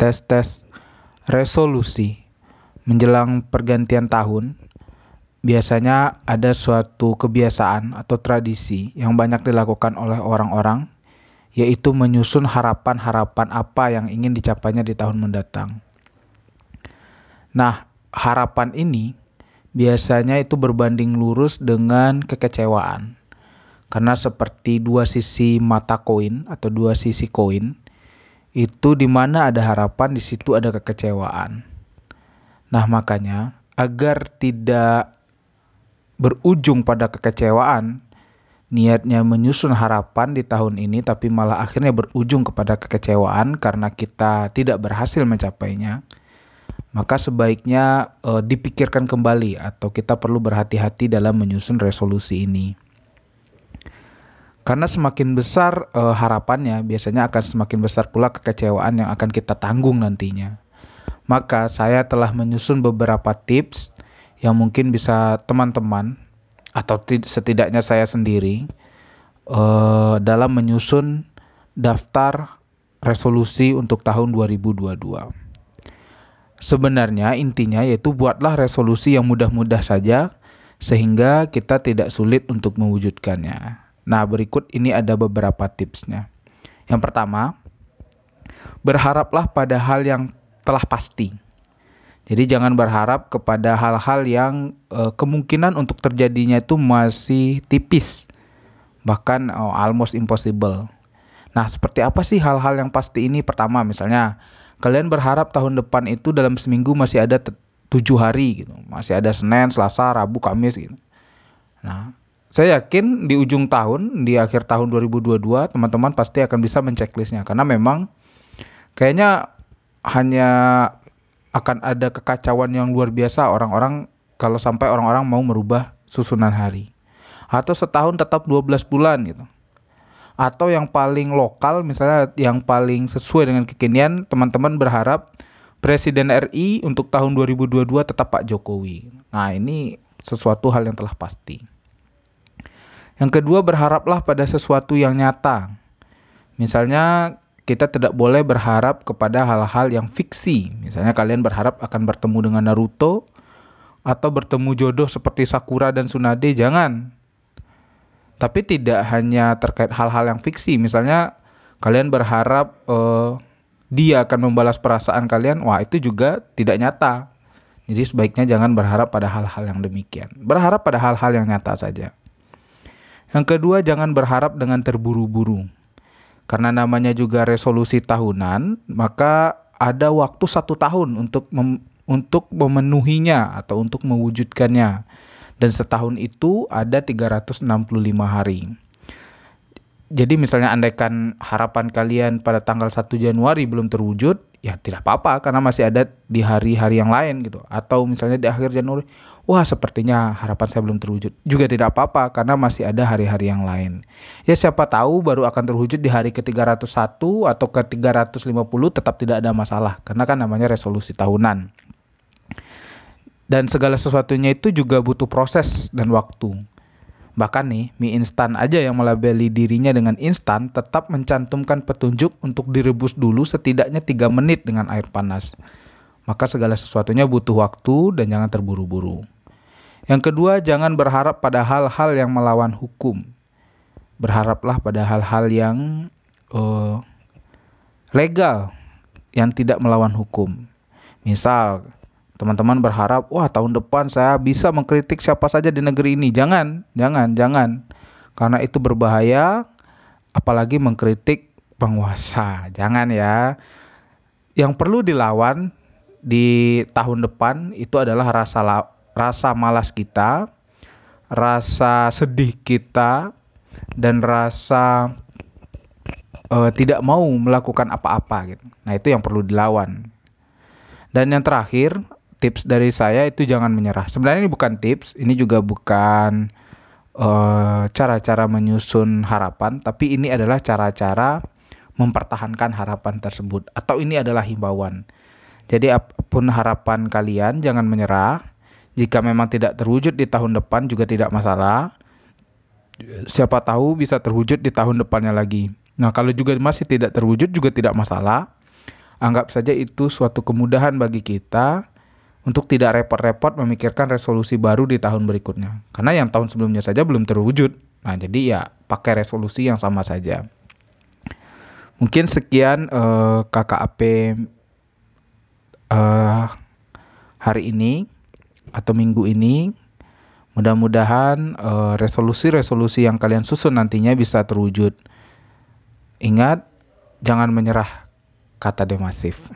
tes tes resolusi menjelang pergantian tahun biasanya ada suatu kebiasaan atau tradisi yang banyak dilakukan oleh orang-orang yaitu menyusun harapan-harapan apa yang ingin dicapainya di tahun mendatang. Nah, harapan ini biasanya itu berbanding lurus dengan kekecewaan. Karena seperti dua sisi mata koin atau dua sisi koin, itu di mana ada harapan di situ ada kekecewaan. Nah, makanya agar tidak berujung pada kekecewaan, niatnya menyusun harapan di tahun ini tapi malah akhirnya berujung kepada kekecewaan karena kita tidak berhasil mencapainya, maka sebaiknya uh, dipikirkan kembali atau kita perlu berhati-hati dalam menyusun resolusi ini. Karena semakin besar uh, harapannya, biasanya akan semakin besar pula kekecewaan yang akan kita tanggung nantinya. Maka saya telah menyusun beberapa tips yang mungkin bisa teman-teman atau setidaknya saya sendiri uh, dalam menyusun daftar resolusi untuk tahun 2022. Sebenarnya intinya yaitu buatlah resolusi yang mudah-mudah saja sehingga kita tidak sulit untuk mewujudkannya. Nah, berikut ini ada beberapa tipsnya. Yang pertama, berharaplah pada hal yang telah pasti. Jadi jangan berharap kepada hal-hal yang uh, kemungkinan untuk terjadinya itu masih tipis, bahkan uh, almost impossible. Nah, seperti apa sih hal-hal yang pasti ini? Pertama, misalnya kalian berharap tahun depan itu dalam seminggu masih ada tujuh hari gitu, masih ada Senin, Selasa, Rabu, Kamis gitu. Nah, saya yakin di ujung tahun, di akhir tahun 2022, teman-teman pasti akan bisa menceklisnya karena memang kayaknya hanya akan ada kekacauan yang luar biasa orang-orang kalau sampai orang-orang mau merubah susunan hari. Atau setahun tetap 12 bulan gitu. Atau yang paling lokal misalnya yang paling sesuai dengan kekinian teman-teman berharap Presiden RI untuk tahun 2022 tetap Pak Jokowi. Nah, ini sesuatu hal yang telah pasti. Yang kedua, berharaplah pada sesuatu yang nyata. Misalnya kita tidak boleh berharap kepada hal-hal yang fiksi. Misalnya kalian berharap akan bertemu dengan Naruto atau bertemu jodoh seperti Sakura dan Tsunade, jangan. Tapi tidak hanya terkait hal-hal yang fiksi. Misalnya kalian berharap uh, dia akan membalas perasaan kalian, wah itu juga tidak nyata. Jadi sebaiknya jangan berharap pada hal-hal yang demikian. Berharap pada hal-hal yang nyata saja. Yang kedua, jangan berharap dengan terburu-buru. Karena namanya juga resolusi tahunan, maka ada waktu satu tahun untuk mem untuk memenuhinya atau untuk mewujudkannya. Dan setahun itu ada 365 hari. Jadi misalnya andaikan harapan kalian pada tanggal 1 Januari belum terwujud, ya tidak apa-apa karena masih ada di hari-hari yang lain gitu. Atau misalnya di akhir Januari wah sepertinya harapan saya belum terwujud. Juga tidak apa-apa karena masih ada hari-hari yang lain. Ya siapa tahu baru akan terwujud di hari ke-301 atau ke-350 tetap tidak ada masalah. Karena kan namanya resolusi tahunan. Dan segala sesuatunya itu juga butuh proses dan waktu Bahkan nih, mie instan aja yang melabeli dirinya dengan instan tetap mencantumkan petunjuk untuk direbus dulu setidaknya 3 menit dengan air panas. Maka segala sesuatunya butuh waktu dan jangan terburu-buru. Yang kedua, jangan berharap pada hal-hal yang melawan hukum. Berharaplah pada hal-hal yang uh, legal, yang tidak melawan hukum. Misal, teman-teman berharap wah tahun depan saya bisa mengkritik siapa saja di negeri ini. Jangan jangan jangan. Karena itu berbahaya apalagi mengkritik penguasa. Jangan ya. Yang perlu dilawan di tahun depan itu adalah rasa la, rasa malas kita rasa sedih kita dan rasa uh, tidak mau melakukan apa-apa gitu. Nah itu yang perlu dilawan. Dan yang terakhir tips dari saya itu jangan menyerah. Sebenarnya ini bukan tips, ini juga bukan eh, cara-cara uh, menyusun harapan, tapi ini adalah cara-cara mempertahankan harapan tersebut atau ini adalah himbauan. Jadi apa pun harapan kalian jangan menyerah. Jika memang tidak terwujud di tahun depan juga tidak masalah. Siapa tahu bisa terwujud di tahun depannya lagi. Nah, kalau juga masih tidak terwujud juga tidak masalah Anggap saja itu suatu kemudahan bagi kita untuk tidak repot-repot memikirkan resolusi baru di tahun berikutnya. Karena yang tahun sebelumnya saja belum terwujud. Nah, jadi ya pakai resolusi yang sama saja. Mungkin sekian uh, KKAP uh, hari ini atau minggu ini. Mudah-mudahan uh, resolusi-resolusi yang kalian susun nantinya bisa terwujud. Ingat, jangan menyerah kata demasif.